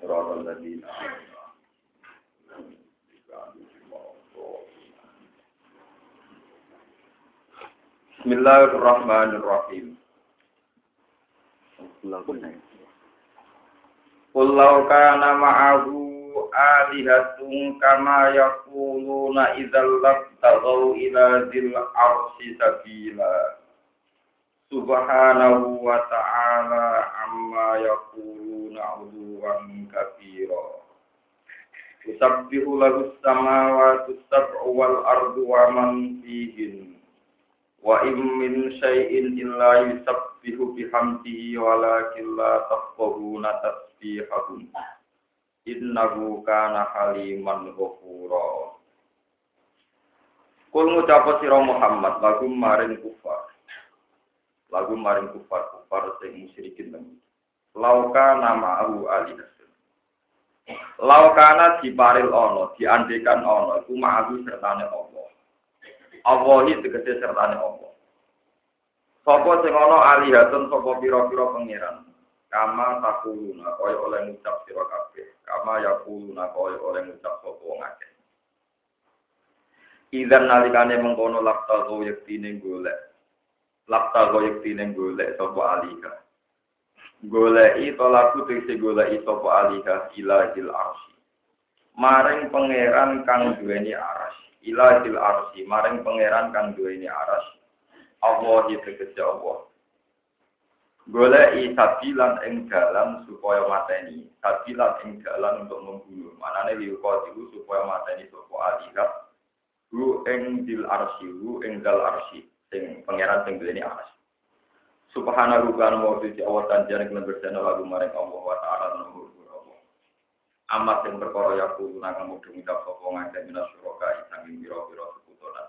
صراط الذين Bismillahirrahmanirrahim. Qul law kana ma'ahu alihatun kama yaquluna idzal labtaghaw ila dzil arsy sabila. Subhanahu wa ta'ala amma yaquluna 'uluwan kabira. Yusabbihu lahu as-samawati as-sab'u wal ardu wa man fihin. Wa im min syai'in illa yusabbihu bihamdihi walakin la tafqahuna tasbihahum. Innahu kana haliman ghafura. Kul ngucap sira Muhammad lagu maring kufar. Lagu maring kufar kufar sing musyrikin temen. Lauka nama ahu alihasun. Laukana diparil ono, diandekan ono, iku ma'ahu sertane Allah. Allahi tegese sertane Allah. Sapa sing ana alihatun sapa pira-pira pangeran. Kama takuluna kaya oleh ngucap sira kabeh. Kama yakuluna kaya oleh ngucap sapa wong akeh. Idan nalikane mengkono lapta go yektine golek. Lapta go yektine golek sapa aliha. Goleki tolaku tegese goleki sapa aliha ilahil arsy. Maring pangeran kang duweni arsy. Ilahil arsy maring pangeran kang duweni arsy. Allah tegese Allah. Goleki sabilan ing dalan supaya mateni, sabilan ing dalan untuk membunuh. Manane liuko supaya mateni sapa aliha. Hu ing dil arsy, hu ing dal arsy, sing pangeran sing duweni arsy. Subhanahu kan wa fi Allah tanjane kelan bersana lagu maring Allah wa ta'ala nuhur Allah. Amat sing perkara ya kudu nang mudhun ngucap sapa ngake minas suraka sanging pira-pira sekutonan.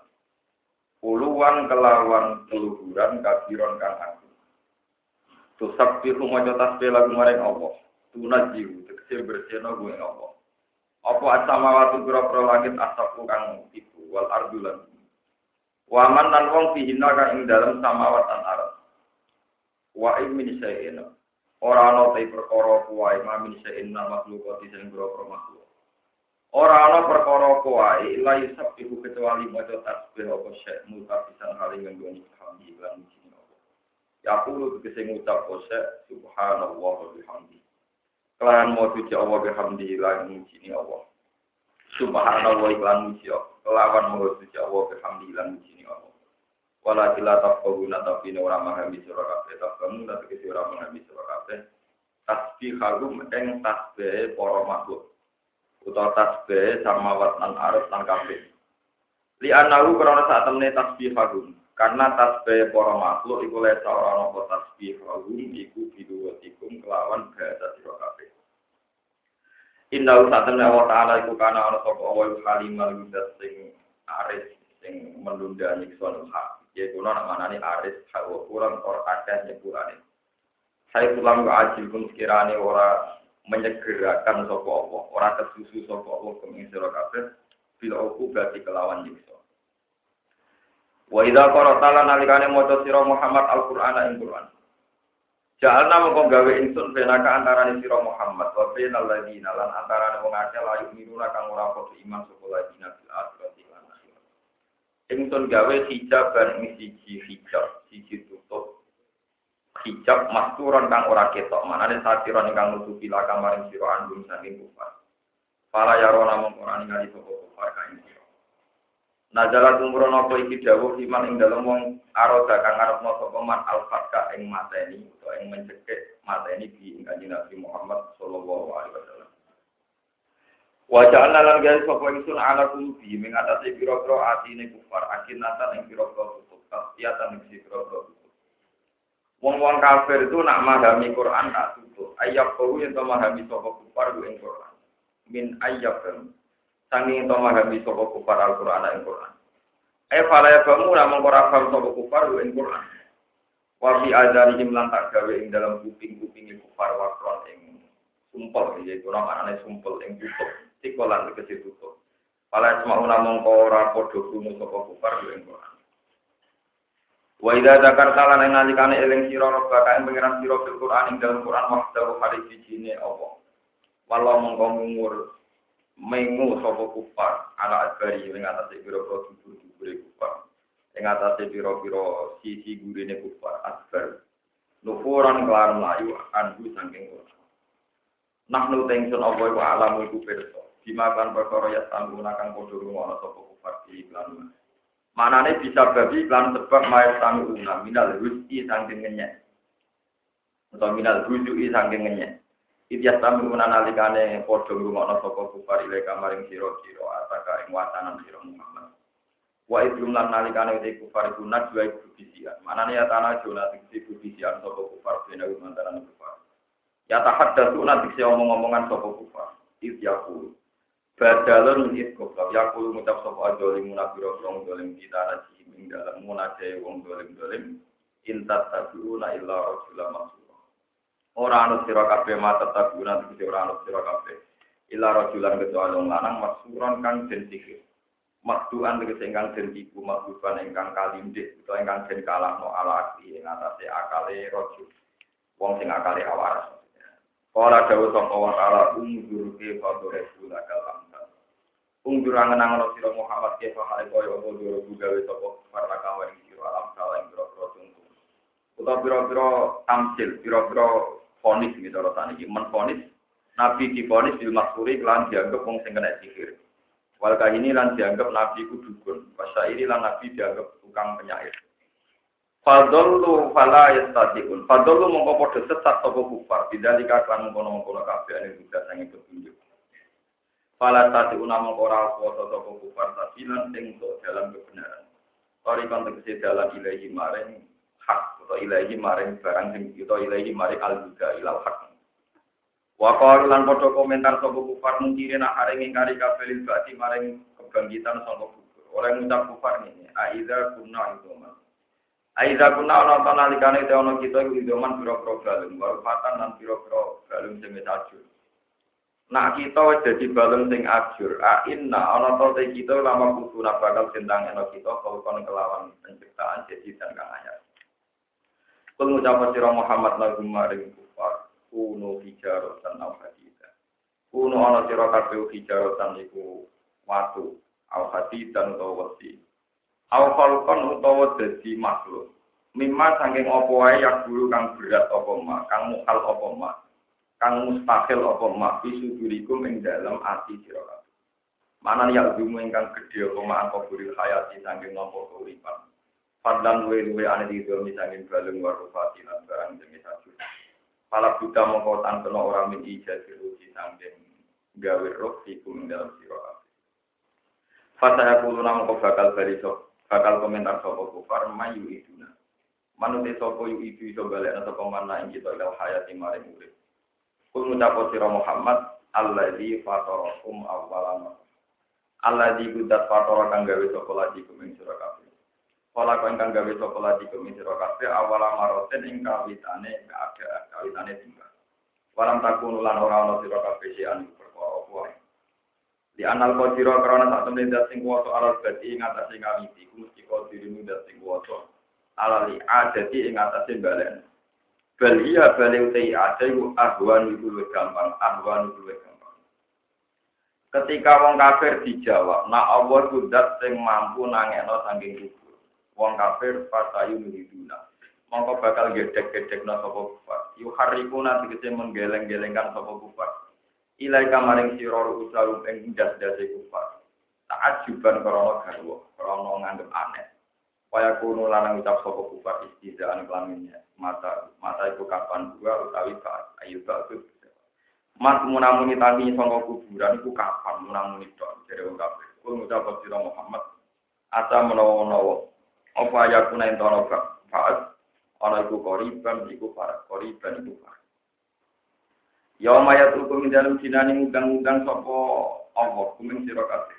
Puluhan kelawan keluhuran kabiron kang agung. Tusab bihu maca tasbih lagu maring Allah. Tuna jiwu tegese bersihna gue Allah. Apa asamawatu pira-pira langit asapku kang tipu wal ardulan. Waman lan wong fihina kang ing dalem samawat lan arat. Wa in min syai'in. Ora ana te perkara kuwae ma min syai'in nal makhlukati sing pira-pira makhluk. Ora ana perkara kuwae illa yusabbihu kecuali maca tasbih apa syai' mutafisan hale nggone alhamdulillah muji Allah. Ya kulo tegese ngucap syai' subhanallah wa bihamdi. Kelahan mau suci Allah bihamdi lan muji Allah. Subhanallah iklan muji. Kelawan mau suci Allah bihamdi lan muji Allah. Wala kila tafkahuna tapi orang memahami surah kabeh. Tafkamu tapi kisi orang memahami surah kabeh. Tasbih hagum eng tasbih para makhluk. Utawa tasbih sama watan arus lan kabeh. Li anahu karena saat temne tasbih hagum karena tasbih para makhluk iku le ora ana tasbih hagum iku biduwatikum kelawan bahasa Inna temne Allah Ta'ala iku kana ana sapa Allah halimal yudat sing aris sing menunda nyiksa hak ya kuno nak mana nih aris hawa kurang or akeh nyepurane saya pulang ke ajil pun sekiranya ora menyegerakan sopo Allah ora kesusu sopo Allah keming sira kabeh aku berarti kelawan nyiksa. Wa idza qara'ta nalikane maca sira Muhammad Al-Qur'an ing Qur'an Jalna mengko gawe ingsun benaka antarane sira Muhammad wa bainal ladina lan antarane wong akeh layu miruna kang ora padha iman sapa ladina bil akhirati Ingsun gawe hijab ini siji hijab, siji tutup. Hijab masturan kang ora ketok, mana ada satiran kang nutupi laka maring siro andung saking kufar. Para yarona mengkurani ngali soko kufar kain siro. Najalah tumburon apa iki dawuh iman ing dalem wong aroda kang arep moso peman al-fatka ing mateni utawa ing mencekik mateni di ing kanjeng Nabi Muhammad sallallahu alaihi wasallam. Wajah lan gawe sapa ingsun ala kulubi mengatasi pira-pira atine kufar akinatan ing pira-pira tutup tasbihatan ing pira-pira tutup. Wong-wong kafir itu nak memahami Quran tak tutup. Ayat kau yang memahami sapa kufar ing Quran. Min ayat Sanging to memahami sapa kufar Al-Quran ing Quran. Eh fala ya kamu namung ora paham sapa kufar ing Quran. Wa fi adarihim lan tak gawe ing dalam kuping-kuping kufar wakron ing sumpel yaitu namanya sumpel ing tutup tikolan ke tutup. Pala semau namung ora padha krungu sapa kufar ing Quran. Wa idza dzakarta lan nalikane eling sira rabbaka ing pangeran sira fil Qur'an ing dalam Qur'an wahdahu hari sijine apa. Walau mongko mengu sapa kufar ala adbari ing atase pira-pira dubur-dubure kufar. Ing atase pira-pira sisi gurine kufar adbar. Nufuran kelar melayu anhu saking Qur'an. Nahnu tengsun apa iku alamu iku pirsa. Dimakan perkara ya tangguna kang padha rungono sapa kufar di iklan Manane bisa babi lan sebab mayat una minal rusi sangking ngenyek. Atau minal rusi sangking ngenyek. Idyas sami una nalikane podo ngrumakna saka kufar ile kamaring sira-sira ataka ing watanan sira Muhammad. Wa idrum lan nalikane te kufar iku najwa iku bisian. Manane ya tanah jona iku bisian saka kufar bena mantaran kufar. Ya tahaddatsu nanti omong-omongan saka kufar. Idyakul. Badalun min goblok ya kulo ngucap sapa dolim munafiro wong dolim kita naji ing dalem munaje wong dolim dolim intat tabiuna illa masura. Ora ana sira kabeh mata tabiuna tegese ora ana sira kabeh. Illa rasulan kecuali wong lanang masuron kang den sihir. Makduan tegese ingkang den tipu makduan ingkang kalimdik utawa ingkang den kalahno ala akli ing atase akale rajul. Wong sing akale awaras. Kala dawuh sapa wa ta'ala umdur ke fadore sulaka Ungdur angen-angen sira Muhammad ke fahale koyo apa duro gawe sapa para kawan sira alam salah ing boro contoh. Uta pira-pira tamsil, pira-pira fonis micara saniki men fonis Nabi difonis bil maksuri lan dianggap wong sing kena sihir. Wal ini lan dianggap nabi ku dukun. Wasyairi lan nabi dianggap tukang penyair. Fadollu fala yastatiun. Fadollu mongko padha sesat sapa kufar. Bidalika kan mongko-mongko kabeh ane juga sange petunjuk. Fala tati unama ora kuasa sapa kufar sabilan sing untuk dalam kebenaran. Ori kan tegese dalam ilahi maring hak atau ilahi maring barang sing kita ilahi maring al juga ilal hak. Wa lan padha komentar sapa kufar mungkire nak areng ingkari kabeh bati maring kebangkitan sapa kufur. Oleh ngucap kufar ini, aiza kunna idoman. Aiza kunna ana ta nalikane te ana kita iku idoman pira-pira galung, warfatan lan pira-pira galung sing wis ajur. Nak kita jadi balung sing ajur, a inna ana te kita lama kusuna bakal sendang eno kita kon kelawan penciptaan jadi dan kang ayat. Kul ngucap sira Muhammad lagu maring kufar, kuno hijaratan aw hadida. Kuno ana sira kabeh hijaratan iku watu, aw hadidan utawa wesi. Aw khalqan utawa makhluk. Mimma saking apa wae yak dulu kang berat apa mak, kang mukal apa mak kang mustahil apa mak bisudurikum ing dalam ati sira. Mana ya dumu ingkang gedhe apa mak angka hayati saking nampa keuripan. Padlan luwe-luwe ane di domi saking balung warufati lan barang jenis sajur. Pala buta mongko tangkena ora min ijazah ruji saking gawe roh iku ing dalam sira kabeh. Fataya kulo namung bakal bali bakal komentar sapa kufar mayu iduna. Manute sapa yu itu iso balik sapa mana ing kita ilal hayati maring urip. Kul ngucap sira Muhammad alladzi fatarakum awwalan. Alladzi kudat fatara kang gawe sapa lagi kuming sira kabeh. Kala kang kang gawe sapa lagi kuming sira kabeh awalan maroten ing kawitane keadaan kawitane timbang. Walam takun lan ora ana sira kabeh sian perkara apa Di anal kodiro karena tak temen dat sing kuwasa alal badi ing atase ngawiti mesti kodiro dat sing kuwasa alali adati ing atase balen. Bal iya bali utai ada yu ahwan iku gampang, ahwan iku gampang. Ketika wong kafir dijawab, nak Allah kudat sing mampu nangekno saking kubur. Wong kafir fatayu nuhiduna. Mongko bakal gedek-gedekno sapa kufar. Yu harikuna tegese menggeleng-gelengkan sapa kufar. Ilai kamaring sira usaru ing das-dase kufar. Ta'ajuban krana garwa, krana nganggep aneh. Kaya kuno lanang ucap sapa kufar istizaan kelaminnya. Mata mata itu kapan gua utawi saat ayu itu. Mas munamuni tani sangka kuburan iku kapan munamuni tok jare wong kabeh. Kulo ngucap sira Muhammad asa menawa-menawa apa ya kuna entono faat ana iku koriban iku para koriban iku para Ya mayat hukum dalam dinani ngundang-ngundang sapa Allah kuming sira kabeh.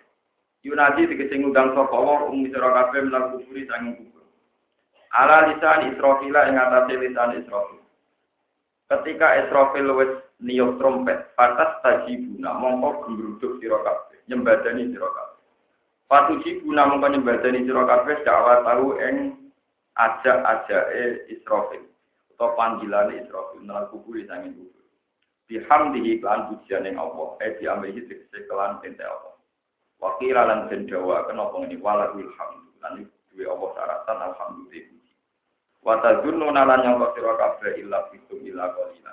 Yunadi tegese ngundang sapa wa um sira kabeh menawa kuburi sanging kubur. Ala lisan Israfil ing atase lisan Israfil. Ketika Israfil wis niup trompet, patas tajibuna mongko gembruduk sira kabeh, nyembadani sira. Patuji guna mongko nyembadani sira kabeh dakwa tahu ing ajak-ajake Israfil atau panggilan Israfil nang kubur sanging kubur. Bihamdihi kan pujian yang Allah, eh diambil tegese kelan ente Allah. Wakil lan den dawa kenapa ini walahul hamdu lan duwe Allah syaratan alhamdulillah. Wa tadzunnu lan nyangka sira kabeh illa fitum illa qalila.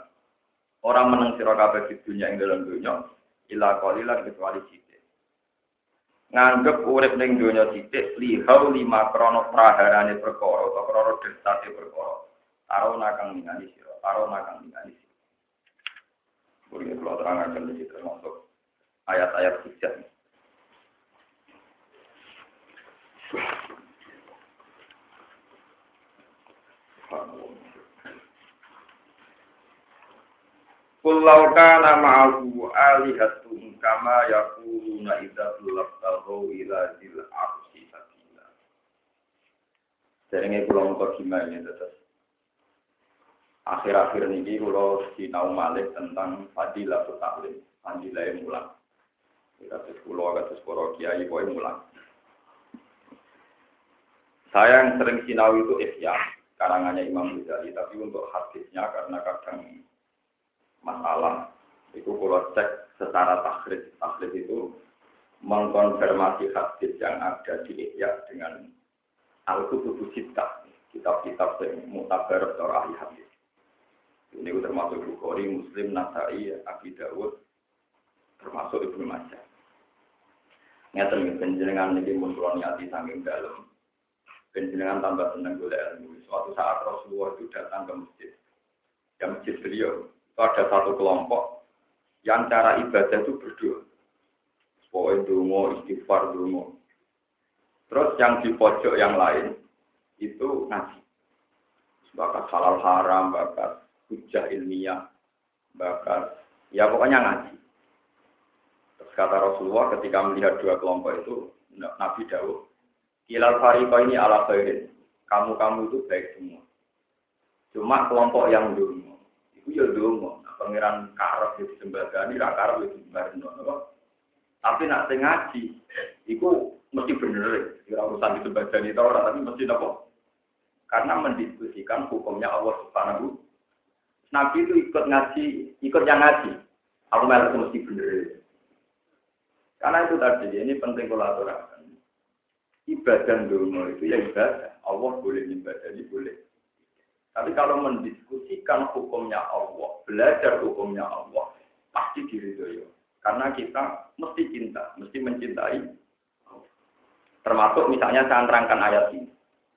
Orang meneng sira kabeh di dunia ing dalam dunia illa qalila kecuali sithik. Nganggep urip ning dunia sithik lihau lima krono praharane perkara utawa krono destate perkara. Taro nakang ningali sira, taro nakang ningali sira. Buri kalau terang akan di termasuk ayat-ayat hujat. Kullau kana ma'ahu alihatun kama yakuluna idza tulabtahu ila zil arsi sabila. Derenge kula muka gimana terus. Akhir-akhir ini kula sinau malih tentang fadilah taklim, fadilah mulang. Kados kula kados para kiai pokoke mulang. Saya yang sering sinau itu Ihya, karangannya Imam Ghazali, tapi untuk hadisnya karena kadang masalah. Itu kalau cek secara takhrid takhrid itu mengkonfirmasi hadis yang ada di Ihya dengan Al-Kutubus Sittah kitab-kitab yang mutabar atau ahli hadis. Ini termasuk Bukhari, Muslim, Nasai, Abi Dawud termasuk Ibnu Majah. Ngeten penjenengan ini mun niati saking dalam penjenengan tambah senang gula ilmu. Suatu saat Rasulullah itu datang ke masjid. Ke masjid beliau itu ada satu kelompok yang cara ibadah itu berdoa. Pokoknya dungo, istighfar dungo. Terus yang di pojok yang lain itu ngaji. Bakat halal haram, bakat hujah ilmiah, bakat ya pokoknya ngaji. Terus kata Rasulullah ketika melihat dua kelompok itu, Nabi Dawud, Kilal Fariko ini ala khairin. Kamu-kamu itu baik semua. Cuma kelompok yang dungo iku ya donga. Nah, pangeran karep ya disembadani, ra karep ya disembadani. Tapi nak sing ngaji, iku mesti bener. Ya urusan disembadani ta ora, tapi mesti napa? Karena mendiskusikan hukumnya Allah Subhanahu Nabi itu ikut ngaji, ikut yang ngaji. Aku itu mesti bener. Karena itu tadi, ini penting kolaborasi. Ibadah dulu itu ya ibadah. Allah boleh ibadah, boleh. Tapi kalau mendiskusikan hukumnya Allah, belajar hukumnya Allah, pasti diridhoi. Karena kita mesti cinta, mesti mencintai. Termasuk misalnya saya terangkan ayat ini.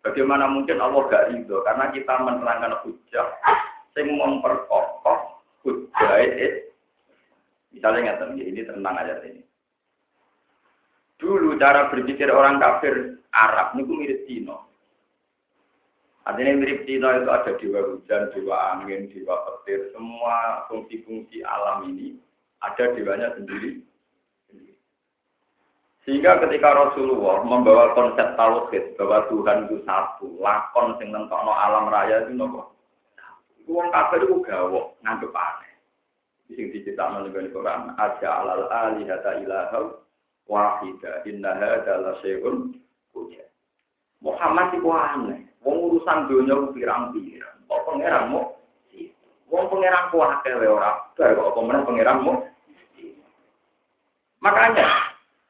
Bagaimana mungkin Allah gak ridho? Karena kita menerangkan hujah, yang memperkokoh hujah itu. Misalnya nggak ini tentang ayat ini. Dulu cara berpikir orang kafir Arab ini mirip Cina. Artinya mirip Cina itu ada dewa hujan, dewa angin, dewa petir, semua fungsi-fungsi alam ini ada dewanya sendiri. Sehingga ketika Rasulullah membawa konsep tauhid bahwa Tuhan itu satu, lakon sing nentokno alam raya itu nopo. Wong kafir itu gawok, nganggep aneh. Sing diceritakan oleh Quran, aja alal alihata ilahau wahida innaha adalah syai'un Muhammad itu aneh. Wong urusan dunia pirang-pirang. Kok pangeranmu? Wong pangeran ku akeh wae ora. Kok pemenang pangeranmu? Makanya,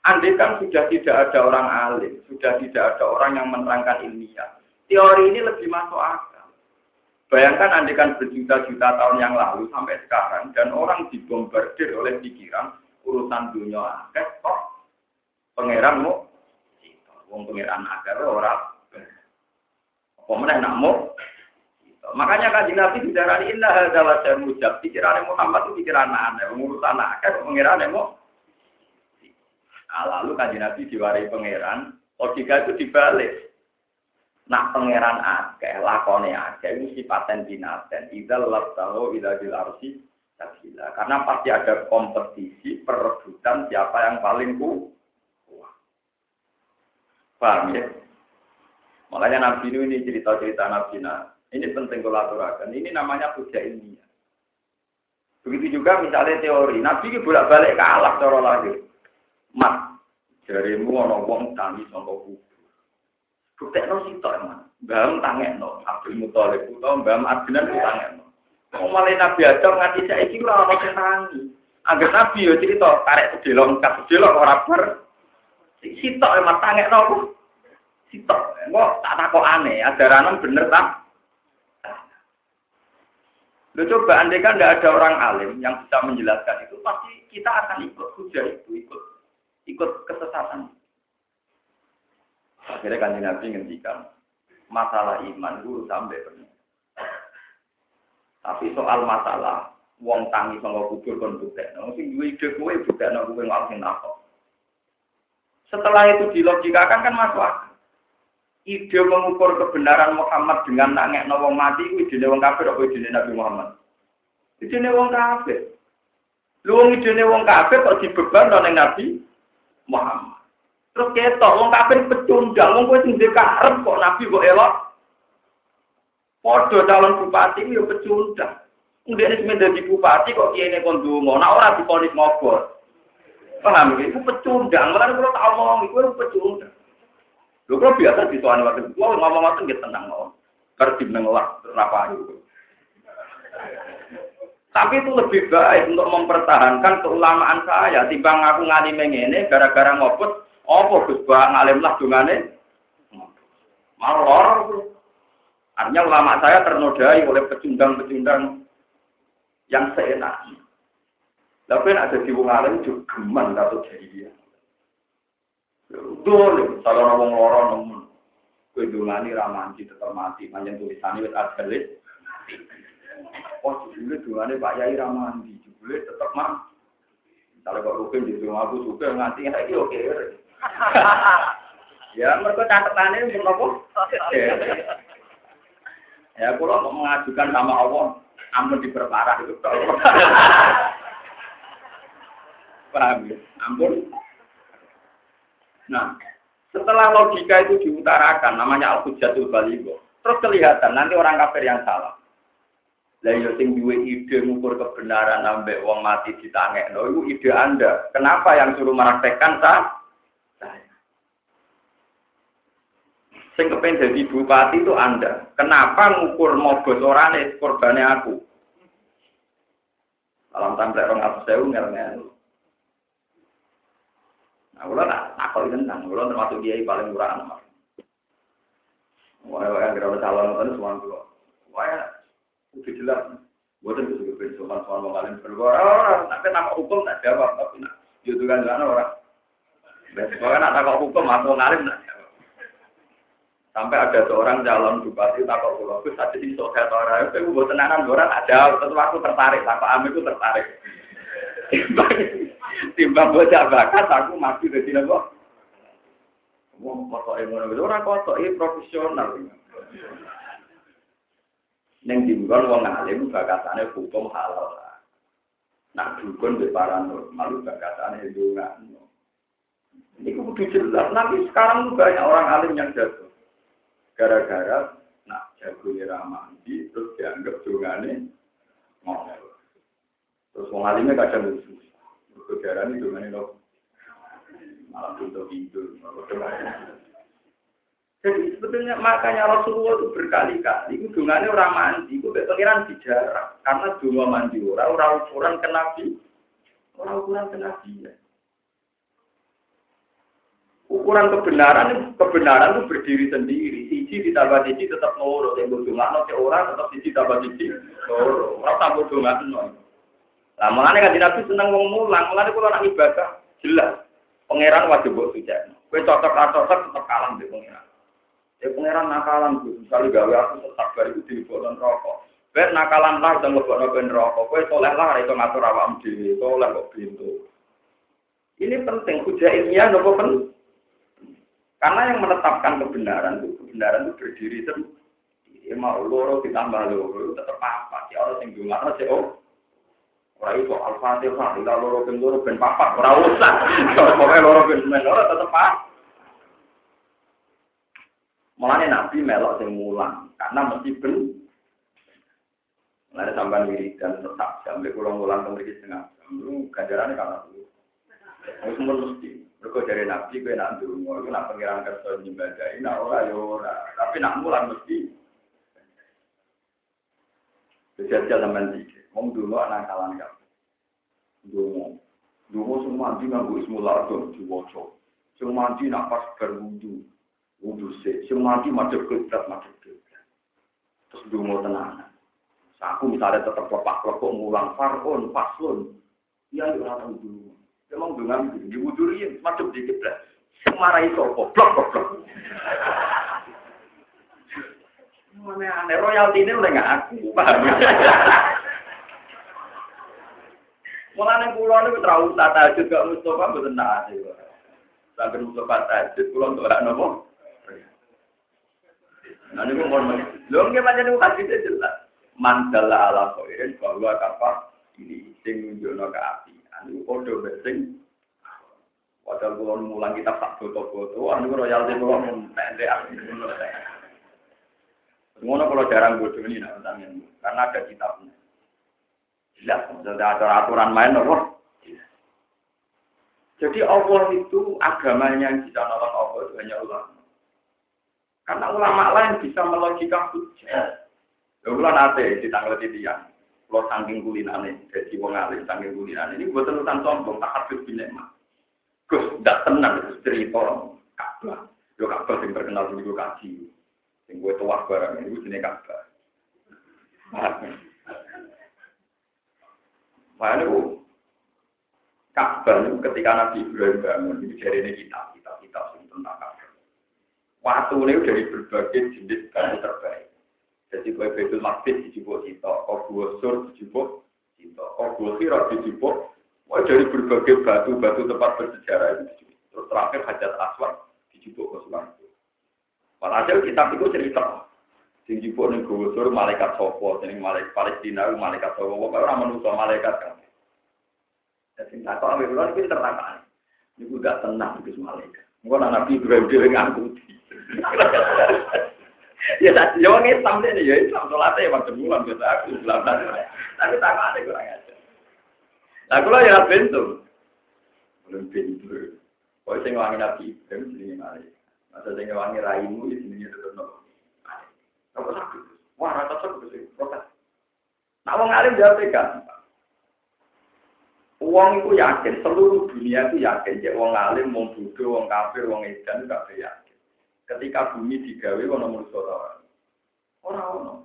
andai kan sudah tidak ada orang alim, sudah tidak ada orang yang menerangkan ilmiah, teori ini lebih masuk akal. Bayangkan andai kan berjuta-juta tahun yang lalu sampai sekarang, dan orang dibombardir oleh pikiran urusan dunia akeh kok pangeranmu? Wong pangeran akeh ora Pemenang namu. Makanya kan Nabi bicara inna hadza wa mujab. Pikiran Muhammad itu pikiran aneh, urusan akeh pengiran mau. Nah, lalu kan Nabi diwari pangeran, logika itu dibalik. Nak pangeran akeh, lakone akeh, ini sifaten binaten. Idal labtahu ila bil arsi sabila. Karena pasti ada kompetisi, perebutan siapa yang paling kuat. Paham ya? Makanya Nabi ini cerita-cerita Nabi nah, ini penting kolaborasi. Ini namanya puja ilmiah. Begitu juga misalnya teori. Nabi ini bolak-balik kalah cara lahir. Mat, jarimu ana wong tani sangka kubur. Buktekno sitok emang. Mbam tangekno Abdul Muthalib utawa Mbam Adnan tangekno. Wong malah Nabi Adam nganti saiki ora ono sing tangi. Angger Nabi yo cerita karek sedelok kas sedelok ora bar. Sitok emang tangekno apa? Sitok. Kok tak takok aneh, ajaran bener tak? Lo coba andai kan tidak ada orang alim yang bisa menjelaskan itu, pasti kita akan ikut hujah itu, ikut ikut kesesatan. Akhirnya kan Nabi ngendikan masalah iman guru sampai penuh. Tapi soal masalah wong tangi sama kubur kon buktekno, sing duwe ide kowe buktekno kowe ngak sing. Setelah itu dilogikakan kan masuk akal. Ide mengukur kebenaran Muhammad dengan nangek wong mati itu ide wong kafir apa ide Nabi Muhammad? Ide wong kafir. Lu wong ide wong kafir kok dibeban oleh Nabi Muhammad. Terus ketok wong kafir pecundang, wong kowe sing karep kok Nabi kok elok. Padha calon bupati yo pecundang. Kemudian ini menjadi bupati kok kiai kon donga, nek ora diponis mogor. Paham iki? Itu pecundang, malah kalau tak omong iku pecundang. Lho kok biasa dituani waktu itu, ngomong waktu nggak tenang loh. Kerja mengelak, apa itu. Tapi itu lebih baik untuk mempertahankan keulamaan saya. Timbang aku ngali mengene gara-gara ngoput, apa Gus Ba ngalim lah dungane? Lorong. Artinya ulama saya ternodai oleh pecundang-pecundang yang seenaknya. Tapi ada di wong alim juga geman atau jadi dia. Dole, kalau ngomong loro nemen. Kowe dongani ra manci tetep mati, panjen tulisane wis ajalit. Oh, jebule dongane Pak Yai ra mandi, jebule tetep mati. Kalau kok rukin di rumah aku suka nganti iki oke. Ya, mereka catatannya untuk apa? Ya, kalau mau mengajukan sama Allah, ampun diperparah itu. Paham ya? Ampun Nah, setelah logika itu diutarakan, namanya al-hujatul baligo. Terus kelihatan nanti orang kafir yang salah. Lah yo sing duwe ide ngukur kebenaran sampai wong mati ditangekno itu ide Anda. Kenapa yang suruh meraktekkan sah? Saya. Sing kepen jadi bupati itu Anda. Kenapa ngukur mogos orane korbane aku? Alam tampil orang atas saya ngel Nah, kalau tak takut tentang, kalau termasuk dia paling murah anak. Wah, yang kira calon itu semua dulu. Wah, udah jelas. Buatan itu juga bisa soal soal mengalim bergora. Orang, tapi nama hukum tak jawab, tapi nak itu kan jangan orang. Pokoknya nak takut hukum atau ngalim tak jawab. Sampai ada seorang calon bupati takut pulau, itu saja di sosial orang itu buat tenanan orang ada. Terus aku tertarik, takut Ami itu tertarik. Timbang bocah bakat aku mati dari apa? Wong kotok ngono wis ora kotok iki profesional. Ning dinggon wong alim bakatane hukum halal. Nah, dukun di paranormal bakatane donga. Ini kudu jelas. Nanti sekarang banyak orang alim yang jatuh. Gara-gara nak jago ramandi terus dianggap dongane ngomel. Terus wong alimnya kadang lucu. Itu mana lo? Malah untuk itu. Jadi sebetulnya makanya Rasulullah itu berkali-kali itu dungannya orang mandi, itu pengiran bicara karena dunga mandi orang orang ukuran ke Nabi, orang ukuran ke Nabi ya. Ukuran kebenaran kebenaran itu berdiri sendiri. Siji ditambah siji tetap loro. Yang berdungan nanti orang tetap siji tambah siji loro. Orang dungan nol. Lah mulane kan Nabi seneng wong mulang, mulane kula nak ibadah jelas. Pangeran wajib mbok suci. Kowe cocok atau cocok tetep kalah mbek pangeran. Ya pangeran nakalan Bu, misalnya gawe aku tetap bar iku dilebokno rokok. Ben nakalan lah udah ngelebokno ben rokok. Kowe soleh lah itu ngatur awakmu dhewe, soleh kok pintu. Ini penting, hujah ilmiah nopo pen? Karena yang menetapkan kebenaran itu, kebenaran itu berdiri sendiri. Ya mau loro ditambah loro, tetap apa? Ya Allah sing dungan sih oh. Ora iso Al-Fatihah, ila loro ben loro ben papat, ora usah. Pokoke loro ben men loro tetep pak. Mulane Nabi melok sing mulang, karena mesti ben Mulane sampean wiridan tetap sampai kula mulang ke mriki setengah jam. Lu ganjarane karena itu. Wis mesti. Mereka dari nabi, gue nak dulu, gue nak pengiran kerja nyembadai, nak ora ya ora. Tapi nak mulan mesti. Kejadian teman mau dulu anak kalan kan. Dulu, dulu semua mandi nganggu ismul lardon di wocok. Semua mandi nak pas berwudu, wudu se. Semua mandi macet keblat, macet keblat. Terus dulu tenang. Aku misalnya tetap lepak lepok ngulang farun, paslon. Ya, ya orang dulu. Emang dengan itu, di wuduri macam dikit lah. Semarai sopo, blok, blok, blok. Mana aneh, royalti ini udah nggak aku, paham Mulane kula niku terlalu tata juga Mustafa mboten nate. Sampai Mustafa tajud kula ora nopo. Nah niku mon men. Lho nggih pancen niku kasih jelas. Mandala ala khairin bahwa kapal ini sing nunjukno api. Anu padha besing Padahal kalau mulang kita tak foto-foto, anu royalti kalau mau pendek. Ngono kalau jarang bodoh ini nak karena ada kitabnya. Jelas, ada aturan main apa? Jadi Allah itu agamanya yang bisa nolong Allah itu hanya ulama. Karena ulama lain bisa melogika hujah. Ya ulah nate di tanggal titian. Kalau saking kulinane, jadi wong alim saking kulinane. Ini buat terusan sombong, tak habis binemah. Gus, tidak tenang itu cerita Ka'bah. Yo Ka'bah yang terkenal di kaji. Yang gue tuah barang ini, jenis Ka'bah. Makanya itu, Ka'bah itu ketika Nabi Ibrahim bangun, ini dari ini kitab, kitab, kitab tentang Ka'bah. Waktu ini dari berbagai jenis kayu terbaik. Jadi kue betul masjid dijubuk cita, kau sur dijubuk cita, kau sirat dijubuk Wah dari berbagai batu-batu tempat bersejarah itu Terus terakhir hajat aswad dijubuk ke itu. Walhasil kitab itu cerita. Sing jubuk ning gusur malaikat sopo, sing malaikat Palestina, malaikat sopo, pokoknya orang manusia malaikat kan. Jadi tak kok ambil bulan itu tertangkap. Ini udah tenang itu malaikat. Mungkin Nabi Ibrahim dia ngangkuti. ya tadi ya orang Islam ya Islam sholatnya ya macam bulan biasa aku Islam tapi tak ada kurang aja. Nah, kalau ya bentuk. Belum pintu. Kau sing wangi nabi Ibrahim sini mari. Masa sing wangi raimu sini tetap nopo. Sakit? Wah, rasa sakit sih. Protes. Nah, wong alim jawab kan. Uang itu yakin, seluruh dunia itu yakin. Ya, wong alim, wong bodoh, wong kafir, wong edan, gak yakin. Ketika bumi digawe, wong nomor orang. Orang-orang.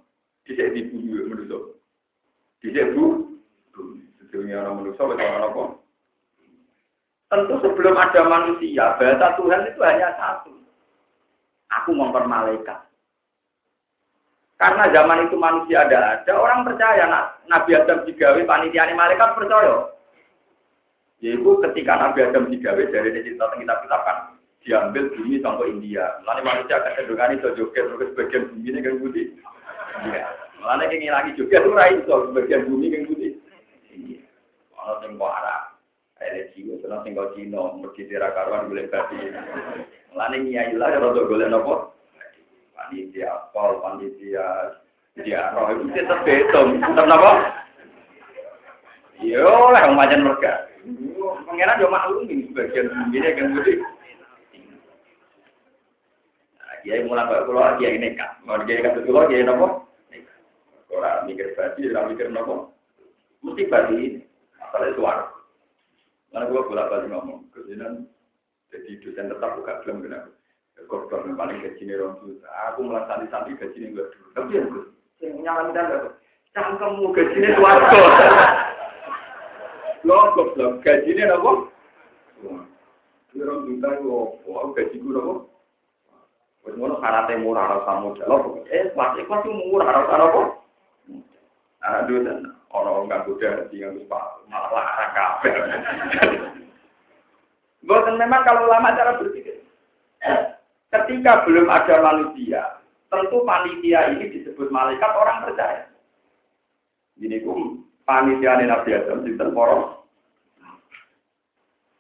Bisa dibunuh menurut Bisa bu, bumi dunia orang manusia, orang apa? Tentu sebelum ada manusia, bahasa Tuhan itu hanya satu. Aku mempermalaikan. Karena zaman itu manusia ada ada, orang percaya nak Nabi Adam digawe panitia malaikat percaya. Yaitu ketika Nabi Adam digawe dari cerita kita kita kan diambil bumi sampai India. Lalu manusia kecenderungan itu joget terus sebagian bumi ini kan budi. Iya. Lalu yang lagi joget itu rai itu sebagian bumi kan budi. Ono sing arah. Ada ono sing kok Cina, mergi tira karuan golek babi. Mulane nyai lah ya rada golek napa? Panitia pol, panitia dia roh itu tetap betul, tetap napa? Yo lah pancen merga. Pengenan yo maklum ini sebagian ini kan budi. Kiai mulai pak kulo kiai nekat, mau kiai kasih kulo kiai nopo? Ora mikir badi, ora mikir nopo? Mesti badi ini. Masalah suara. Karena gue bolak balik ngomong, kemudian jadi dosen tetap buka film kenapa? Korban yang paling gaji ini orang juta. Aku malah santi-santi gaji ini gue dulu. Tapi ya gue, yang nyalamin dan gak cangkemmu gaji ini suarga. Lo goblok gaji ini apa? Orang juta itu apa? Gaji gue apa? Wes ngono syaratnya murah rasa modal. Eh, pasti pasti murah rasa apa? Aduh, orang nggak muda di nggak malah larang kafe. Bukan memang kalau lama cara berpikir. Ketika belum ada manusia, tentu panitia ini disebut malaikat orang percaya. Ini kum panitia Nabi Adam di poros.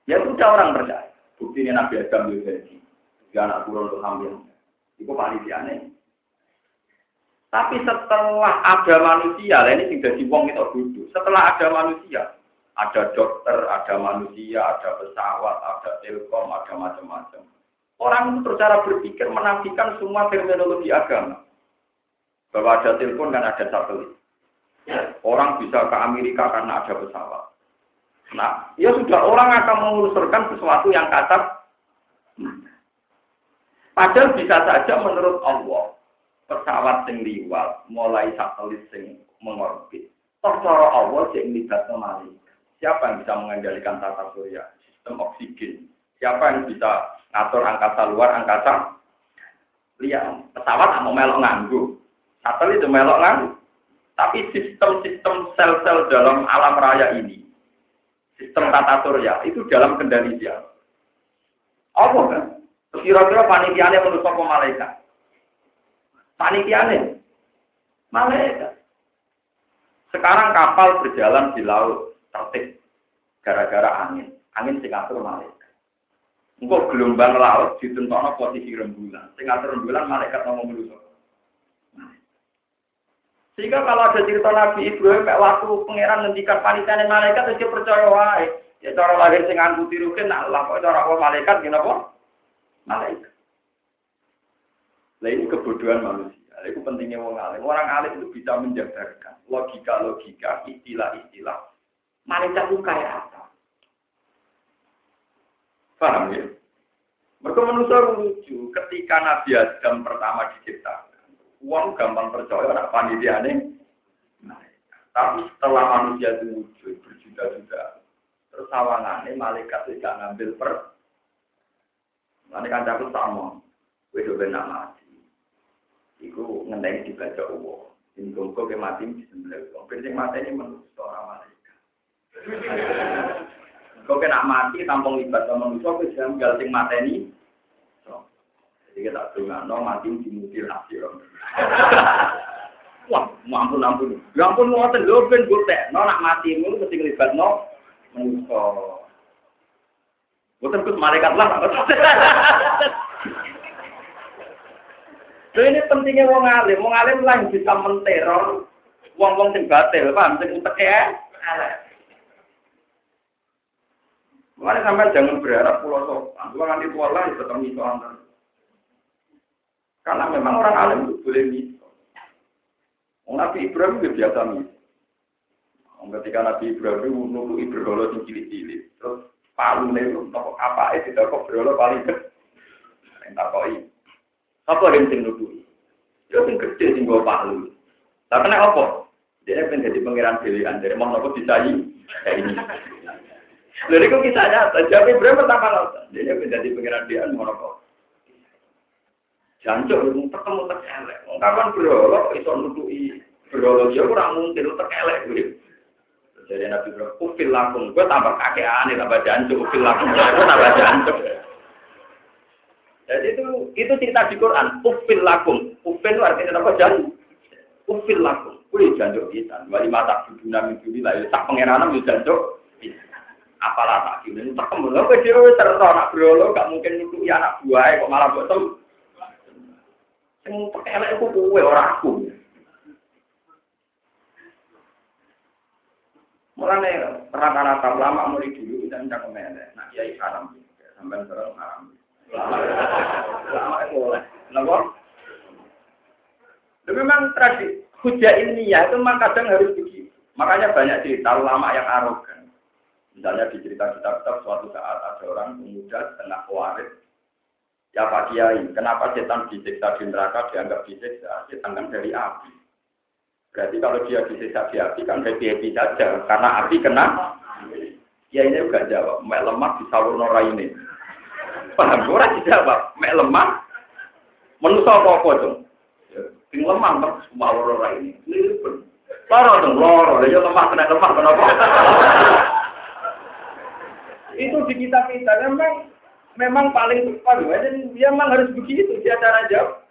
Ya sudah orang percaya. Bukti ini Nabi Adam juga Dia anak turun untuk hamil. Itu panitia nih. Tapi setelah ada manusia, lah ini sudah di wong itu duduk. Setelah ada manusia, Ada dokter, ada manusia, ada pesawat, ada telkom, ada macam-macam. Orang itu secara berpikir menafikan semua terminologi agama. Bahwa ada telepon dan ada satelit. Orang bisa ke Amerika karena ada pesawat. Nah, ya sudah orang akan mengusurkan sesuatu yang kasar. Padahal bisa saja menurut Allah pesawat sing liwat mulai satelit sing mengorbit. Toh cara Allah sing libatno malaikat. Siapa yang bisa mengendalikan tata surya, sistem oksigen? Siapa yang bisa ngatur angkasa luar, angkasa lihat pesawat mau melok nganggu, satelit itu melok nganggu. Tapi sistem-sistem sel-sel dalam alam raya ini, sistem tata surya itu dalam kendali dia. Apa kan? Kira-kira panitianya menurut malaikat. Panitianya malaikat. Sekarang kapal berjalan di laut tertib gara-gara angin. Angin sing malaikat. Engkau gelombang laut ditentono posisi rembulan. Ngatur rembulan malaikat ngomong dulu. Sehingga kalau ada cerita Nabi Ibrahim kayak waktu pangeran ngendikan panitia malaikat itu percaya wae. Ya cara lahir sing nganggo tiruke nak lah kok cara apa malaikat gini apa? Malaikat. Nah ini kebodohan manusia. Itu pentingnya orang alim. Orang alim itu bisa menjabarkan logika-logika, istilah-istilah malaikat itu kayak apa? Paham ya? Mereka manusia lucu. Ketika Nabi Adam pertama diciptakan, uang gampang percaya anak panitia ini. Tapi setelah manusia itu wujud berjuta-juta, terus sawangannya malaikat tidak ngambil per. Malaikat aku sama, wedo benar mati. Iku ngendeng dibaca uang. Ini kok ke mati di sebelah. Kalau mati ini manusia orang malaikat. Kau kena mati tampung libat sama manusia, kau jangan gal sing mateni. Jadi kita dengar, no mati di mobil hasil. Wah, ampun ampun. Ya ampun mau lho ben gotek. No nak mati ngono mesti libat no manusia. Bukan kus malaikat lah. Lho ini pentingnya wong alim, wong alim lah bisa menteror wong-wong sing batil, paham sing utek ya. Makanya sampai jangan berharap pulau sopan. Pulau nanti tua lah tetap misoan. Karena memang orang alim itu boleh miso. Nabi Ibrahim itu biasa miso. Ketika Nabi Ibrahim nunggu Ibrahim yang cilik-cilik. Terus palu itu, apa itu tidak kok paling gede. Tak koi. Apa yang sing nunggu? Itu yang gede sing gue palu. Tapi apa? Dia pengen jadi pangeran pilihan. Jadi mau nopo disayi. Ini. Lalu itu kisahnya, jadi berapa pertama lautan? Dia menjadi pengiran dia monopol. Jancuk, ketemu terkelek. Kapan berolok, itu nutui berolok, ya kurang mungkin, terkelek. Jadi Nabi bilang, ufil lakum. Gue tambah kakean, tambah jancuk, ufil lakum. Gue tambah jancuk. Jadi itu itu cerita di Quran, ufil lakum. Ufil itu artinya apa? Jancuk. Ufil lakum. Kuih jancuk kita. Wali mata buduna minggu lah. Tak pengiranan, ya jancuk apalah tak gini tak kembali apa dia terus anak berolo gak mungkin itu ya anak buah kok malah betul yang perkelek itu kue orang aku. Mulanya rata-rata lama mulai dulu dan jangan melek nah ya haram sampai sekarang haram. Lama itu boleh. Memang tradisi hujah ilmiah itu memang kadang harus begitu. Makanya banyak cerita lama yang arogan Misalnya di cerita kitab-kitab suatu saat ada orang pemuda kena kuarit. Ya Pak Kiai, kenapa setan disiksa di neraka dianggap disiksa? Setan kan dari api. Berarti kalau dia disiksa di api kan happy-happy saja. Karena api kena. Ya ini juga jawab. Mek lemah di salur nora ini. Paham? Orang dijawab. Mek lemah. Menusa apa-apa dong. Ting lemah terus salur nora ini. Ini pun. Loro dong, loro. Ya lemah kena lemah kenapa? itu di kita kita memang memang paling tepat. Dan dia memang harus begitu dia cara jawab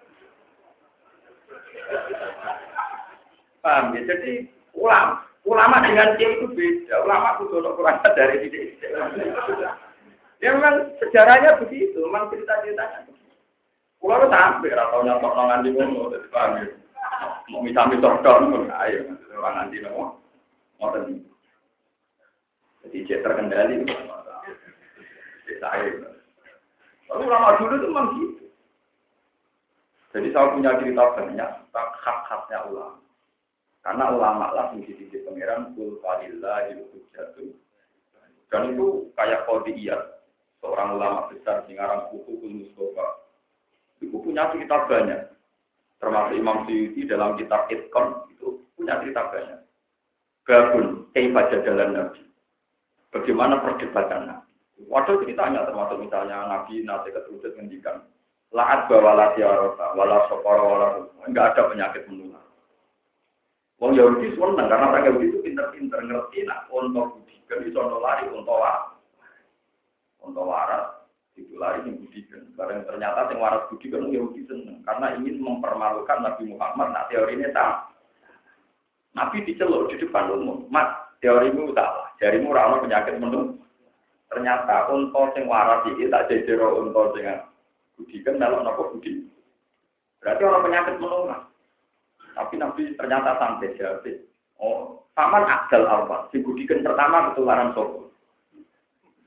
paham ya? Jadi ulama ulama dengan dia itu beda. Ulama itu untuk kurang dari dia ya memang sejarahnya begitu. Memang cerita ceritanya Pulau sampai atau nyatok nongan di ngono, paham ya? Mau misal misal dong, ayo, nanti mau, mau Jadi cek terkendali saya. Lalu lama dulu itu memang gitu. Jadi saya punya cerita banyak tentang hak-haknya ulama. Karena ulama lah yang di pangeran kul falillah jatuh. Dan itu kayak iya seorang ulama besar di ngarang buku Mustafa. Itu punya cerita banyak. Termasuk Imam Syuuti dalam kitab Itkon itu punya cerita banyak. Gabun, baca jalan Nabi. Bagaimana perdebatan Nabi. Waduh ceritanya termasuk misalnya Nabi nanti keturunan ngendikan laat bawa tiarota, wala soporo, wala enggak ada penyakit menular. Wong Yahudi seneng karena orang Yahudi itu pinter-pinter ngerti nak untuk budikan itu untuk lari untuk waras, untuk waras itu lari yang budikan. Karena ternyata yang waras budikan Yahudi seneng karena ingin mempermalukan Nabi Muhammad. Nah teori ini tak Nabi diceluk di depan umum. Mas, teorimu salah. Jarimu ramah penyakit menung. Ternyata untuk sing waras ini tak jejero untuk sing budi kan kalau nopo budi. Berarti orang penyakit menular. Tapi Nabi ternyata sampai jawab. Oh, paman akal apa? Si budikan pertama ketularan sopo.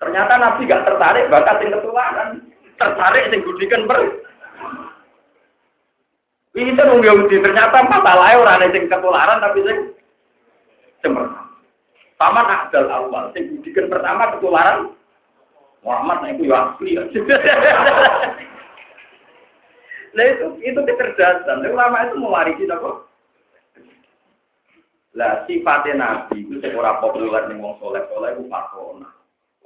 Ternyata Nabi gak tertarik bakat yang ketularan. Tertarik sing budikan ber. Ini kan Yahudi ternyata masalahnya orang yang ketularan tapi sing semerta. Paman Abdul Awal, sing budikan pertama ketularan Muhammad nah itu ya asli. Nah itu itu kecerdasan. Ulama itu mewarisi apa? Lah sifatnya Nabi itu seorang populer nih wong soleh soleh itu pakona.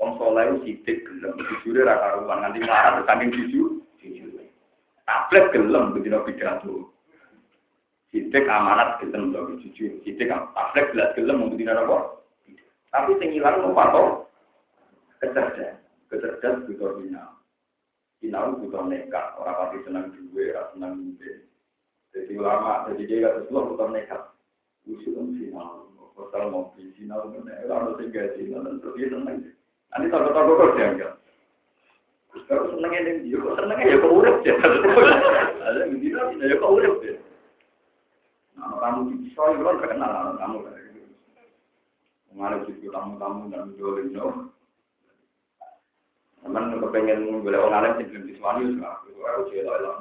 Wong soleh itu sidik gelem, jujur raka ruang nanti marah saking jujur. Tablet gelem begitu pidato. Sidik amanat gelem to jujur. Sidik tablet gelas gelem tidak apa? Tapi sing ilang mau patok kecerdasan, kecerdasan butuh bina. Sinau butuh nekat, orang pasti senang duwe, orang senang duwe. Jadi ulama, jadi dia kata semua butuh nekat. Usul kan sinau, pasal mau sinau, orang harus tinggal sinau, dan terus dia senang. Nanti tahu-tahu kok dianggap. Kalau senengnya yang dia, kok ya kok urip ya. Ada yang gitu, ya kok urip ya. Nah, kamu bisa, itu kan terkenal kamu. Mengalami situ tamu-tamu dan jualin no. Teman kepengen boleh orang alim sing belum disuani aku aku cerita elok.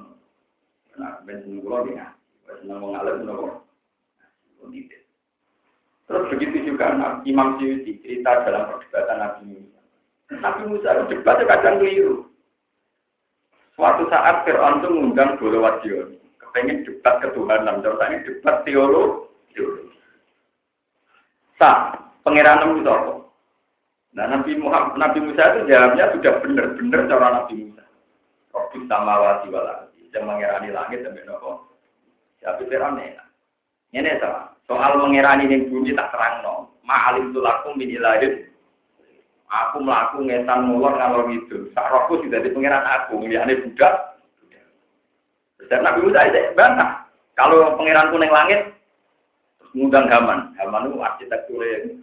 Nah, ben seneng kula dia. Seneng wong alim nopo. Terus begitu juga Imam Syuuti cerita dalam perdebatan Nabi Musa. Nabi Musa debatnya kadang keliru. Suatu saat Fir'aun itu mengundang Bolo Wadion. Kepengen debat ketuhanan. Terus ini debat teologi. Sah, Pangeran itu apa? Nah Nabi Muhammad, Nabi Musa itu jawabnya sudah benar-benar cara Nabi Musa. Robbi samawati walati. Yang mengirani langit dan nopo. Siapa Fir'aun enak. Ini sama. Soal mengirani yang bumi tak terang no. Ma'alim tulakum min ilahin. Aku melaku ngetan mulor ngalor itu. Sakroku sudah di pengiran aku. Ini budak. Dan Nabi Musa itu bantah. Kalau pengiranku neng langit, ngundang Haman. Haman itu arsitektur yang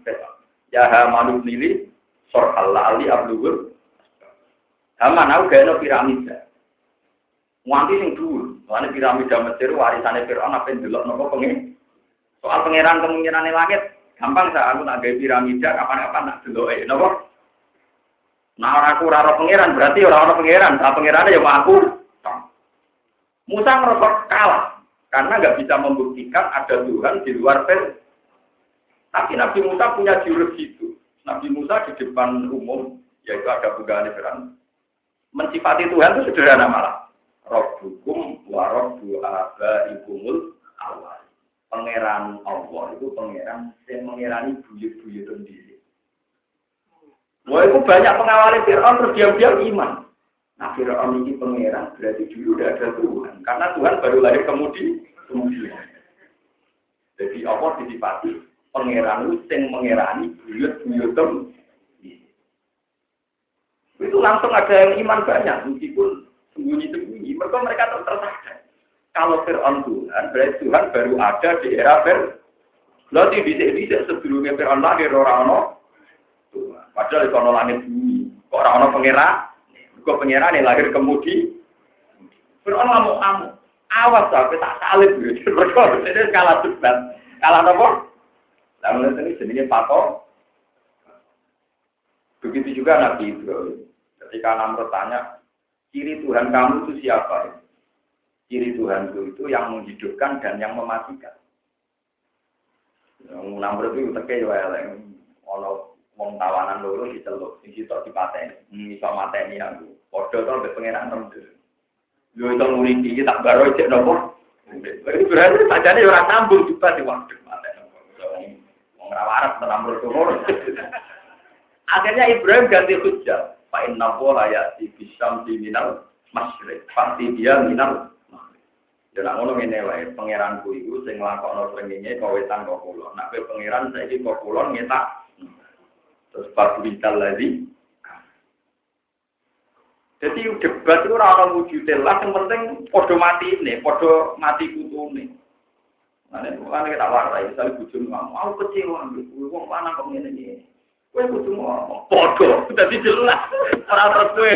Ya Haman nili, sor Allah ali abluhur. Haman aku ada piramida. Nganti sing dhuwur. Lan piramida Mesir warisane Firaun apa ndelok nopo pengen. Soal pangeran kemungkinan langit gampang saya aku nak gawe piramida kapan-kapan nak deloke nopo. Nah orang aku ora pangeran berarti orang orang pangeran. Nah pangerannya ya aku. Musa merasa kalah karena nggak bisa membuktikan ada Tuhan di luar Fir'aun. Tapi Nabi Musa punya jurus itu. Nabi Musa di depan umum, yaitu ada bukaan Fir'aun. Mensifati Tuhan itu sederhana malah. Rabbukum wa rabbu abaikumul awal. Pangeran Allah itu pangeran yang mengirani buyut-buyut sendiri. Wah itu banyak pengawal Fir'aun terus diam-diam iman. Nah Fir'aun ini pangeran berarti dulu udah ada Tuhan. Karena Tuhan baru lahir kemudian. Kemudian. Jadi Allah disifati? Pangeran itu yang mengerani buyut-buyut itu langsung ada yang iman banyak meskipun sembunyi-sembunyi. Mereka mereka tersadar. Kalau Fir'aun Tuhan berarti Tuhan baru ada di era Fir'aun Lalu di bisa sebelumnya Fir'aun lahir orang-orang padahal itu orang langit bumi. Orang-orang pengira kok pengira nih lahir kemudian Fir'aun ngamuk ngamuk awas sampai tak salib gitu mereka ini kalah debat kalah apa Lalu ini jenisnya patok. Begitu juga Nabi Ibrahim. Ketika Namrud tanya, ciri Tuhan kamu itu siapa? Ciri Tuhan itu, itu yang menghidupkan dan yang mematikan. Yang Namrud itu teke ya ono wong tawanan loro diceluk, sing sitok dipateni, hmm, iso mateni aku. Padha tembe. Yo itu muriki tak baro cek nopo? Berarti berarti sajane ora sambung juga di waktu mateni. Wong ora waras Namrud Akhirnya Ibrahim ganti hujah. Pak Inna Wola di bisam di minal masyrik. Pasti dia minal nak ngono ngene wae, pangeranku iku sing nglakokno srengenge kok wetan kok kula. Nak pangeran saiki kok kula ngetak. Terus fadlital lagi. Jadi debat itu orang wujud lah, yang penting podo mati ini, podo mati kutu ini. Mana bukan kita warai, misalnya bujum kamu, mau kecewa, wong mana kok ini Kowe kudu ngomong padha, dadi jelas. Ora terus kowe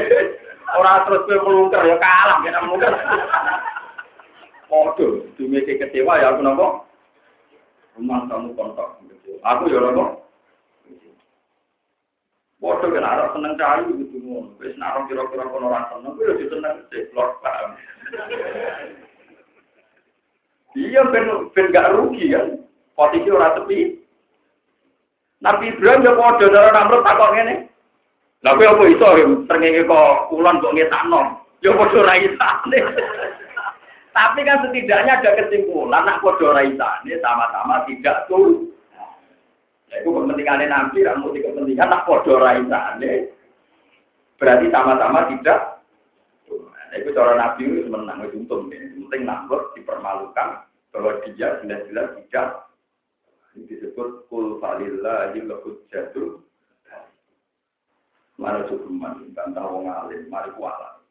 ora terus kowe melungker ya kalah kena melungker. Padha, dumeke kecewa ya aku nopo? Rumah kamu kontak Aku ya nopo? Padha kan arep seneng cari kudu ngono. Wis nek kira-kira kono ora seneng, kowe yo seneng sik paham. Iya ben ben gak rugi kan. Posisi ora tepi. Nabi Ibrahim ya padha karo Namrud takok ngene. Lah kowe apa iso srengenge kok kulon kok ngetakno? Ya padha ra isane. Tapi kan setidaknya ada kesimpulan nak padha ra isane sama-sama tidak tuh. Itu kepentingannya Nabi, ramu di kepentingan nak padha ra isane. Berarti sama-sama tidak Nah, itu cara Nabi itu menang, itu untung. Penting Namrud dipermalukan bahwa dia jelas-jelas tidak disebut kul falillahi jatuh Mana cukuman, bantah wong alim, mari kuala.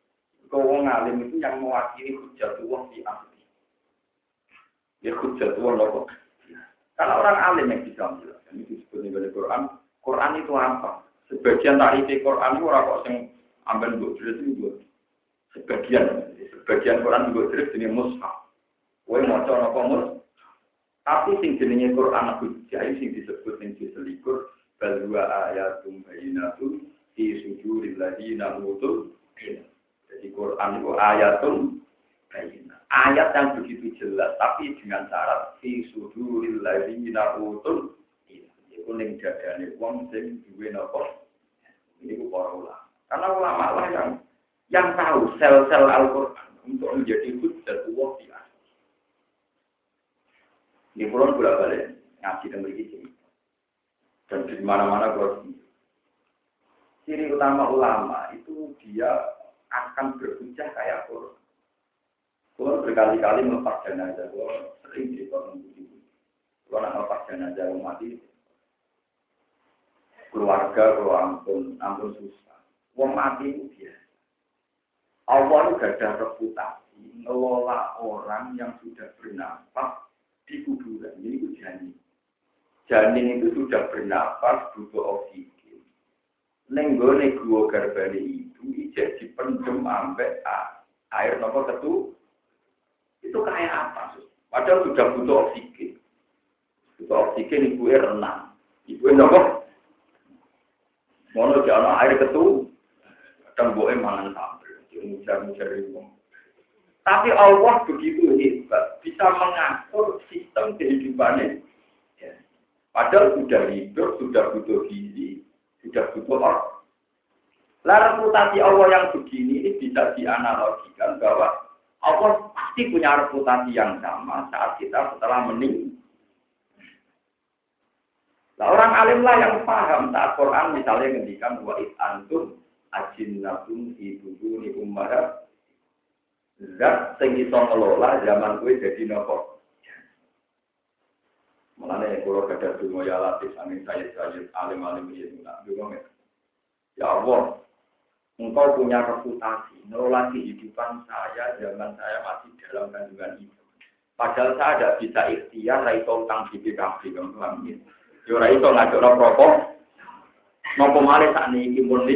Kau wong alim itu yang mewakili hujatullah di asli. Ya hujatullah nopo. Karena orang alim yang bisa menjelaskan itu disebut di Quran. Quran itu apa? Sebagian tarifi Quran itu orang kok yang ambil buat jelas itu Sebagian, sebagian Quran juga jelas ini mushaf. Kue mau coba mushaf. Tapi sing jenenge Quran hujjah sing disebut ning diselikur bal wa ayatum bayyinatun fi suduril ladina utul Jadi Quran itu ayatum. Ayat yang begitu jelas tapi dengan syarat fi suduril ladina utul Iku ning dadane wong sing duwe napa? Ini para ulama. Karena ulama lah yang yang tahu sel-sel Al-Quran untuk menjadi hujjah Allah di ini pulau bolak balik ngaji dan berisi. Dan di mana-mana gue Ciri utama ulama itu dia akan berhujah kayak Quran. Quran berkali-kali melepas jenazah, gue sering di Quran begitu. Kalau nak melepas jenazah mati, keluarga kalau ampun, ampun susah. Wong mati itu biasa. Allah itu gak ada reputasi ngelola orang yang sudah bernafas di kuburan. Ini itu janin. Janin itu sudah bernafas, butuh oksigen. Nenggone gua garbani itu ijek dipendem sampai air nopo ketu. Itu kayak apa? Padahal sudah butuh oksigen. Butuh oksigen ibu renang. Ibu nopo? Mau jangan air ketu. Kadang gue mangan sambel. Mujar-mujar. Tapi Allah begitu hebat, bisa mengatur sistem kehidupannya. Ya. Padahal sudah hidup, sudah butuh gizi, sudah butuh orang. Lah reputasi Allah yang begini ini bisa dianalogikan bahwa Allah pasti punya reputasi yang sama saat kita setelah meninggal. Nah, orang alim lah yang paham saat Quran misalnya ngendikan wa antum ajinnatun ibu ni ummahat zat sing iso ngelola zaman kuwi jadi nopo. Mulane kula kadang donga ya latih angin saya saya alim-alim iki nak donga. Ya Allah, engkau punya reputasi ngelola kehidupan saya zaman saya masih dalam kandungan ibu. Padahal saya tidak bisa ikhtiar, ra iso utang BPKB, kamu paham ya? Ra iso ngajak rokok, nopo malih sak niki pun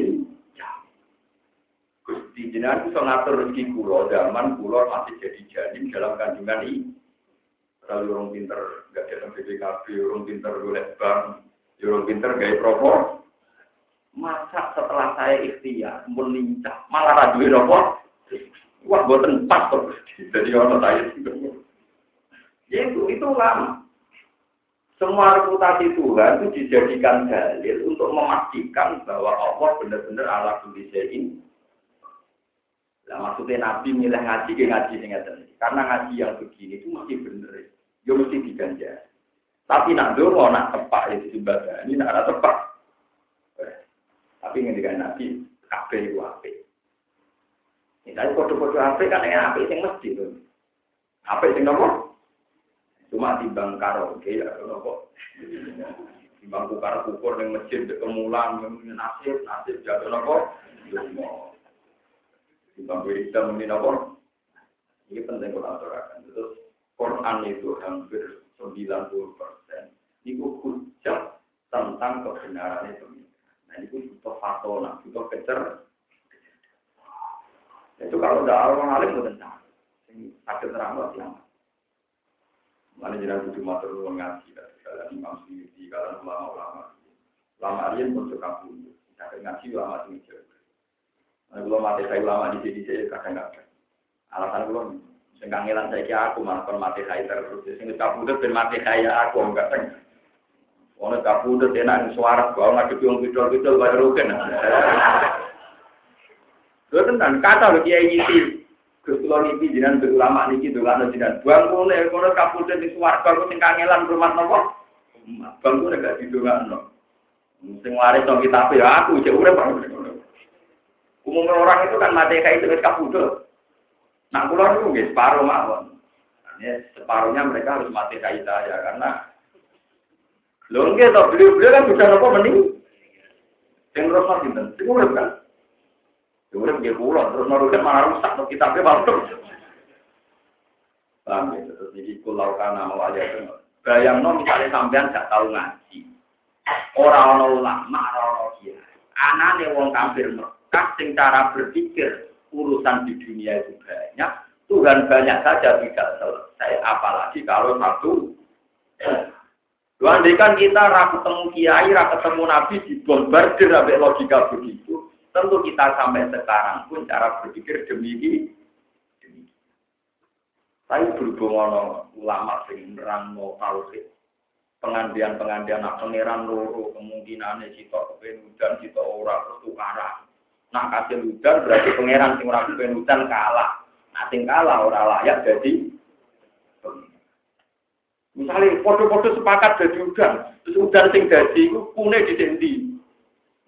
Gusti jenengan bisa ngatur rezeki kulo zaman kulo masih jadi janin dalam kandungan ini. Kalau orang pinter nggak dalam BPKB, orang pinter golek bank, orang pinter gaya propor. Masa setelah saya ikhtiar, melincah, malah raduin apa? Wah, buatan pas tuh. Jadi orang saya ya itu, itu lama. Semua reputasi Tuhan itu dijadikan dalil untuk memastikan bahwa Allah benar-benar ala ini. Nah, maksudnya Nabi milih ngaji ke ngaji sing Karena ngaji yang begini itu mesti benar. Ya mesti diganjar. Tapi nak dulu nak tepak itu ibadah. Ini nak tepak tapi ngendikan Nabi, kabeh itu ape. Ini tadi kode-kode ape kan yang ape yang mesti tuh. Ape yang nopo? Cuma timbang karaoke ya nopo. Timbang kukar kukur yang masjid kemulan, nasib, nasib jatuh nopo. Timbang berita ini nopo. Ini penting kalau aturakan. Terus Quran itu hampir 90 persen. Itu hujah tentang kebenaran itu. Nah itu butuh fatona, butuh kecer. Itu kalau udah orang alim bukan sama. Sakit terang loh yang. Mana jiran butuh motor lu ngaji dari kalian imam sendiri, kalian ulama-ulama. Ulama alim pun suka punya. Kita ngaji ulama sini jauh. Nah, belum mati saya ulama di sini saya kadang nggak. Alasan belum. Sengkang ngilang saya aku malah mati saya terus. Sing kabudut ben mati saya aku enggak tengah. Ono kabudut enak suara kau nggak kecil kecil kecil bayar rugen. Lo tenan kata lo kiai ngisi. Kesulo niki jinan ulama niki dolan jinan. Buang mulai kono kabudut di suara kau sing kangelan rumah nopo. Bang gue gak didongakno. Sing waris to kitab ya aku cek urip Umumnya orang itu kan mati kayak itu kabudut. Nah, kulo itu nggih separuh mawon. Ya, separuhnya mereka harus mati kayak saya karena Lho nggih to, beliau-beliau kan bisa nopo mending. Sing mati sinten? Sing urip kan. Sing urip nggih kula, terus kan malah rusak to kitabe baru. Paham ya, terus iki kulau kana mau aja Bayang no misalnya sampean gak tahu ngaji. Orang orang ulama, orang orang kiai. Anane wong kafir Mekah sing cara berpikir urusan di dunia itu banyak. Tuhan banyak saja tidak selesai, apalagi kalau satu kan kita rak ketemu kiai, rak ketemu nabi dibombardir sampai logika begitu. Tentu kita sampai sekarang pun cara berpikir demi Tapi berhubung ulama sing nerang mau tauhid. Pengandian-pengandian nak pangeran loro kemungkinan cita kepen hujan cita ora terus tukaran. Nak kasih hujan berarti pangeran sing ora kepen kalah. Nah kalah ora layak jadi Misalnya foto-foto sepakat jadi udan, terus udan sing jadi itu kune di sendi.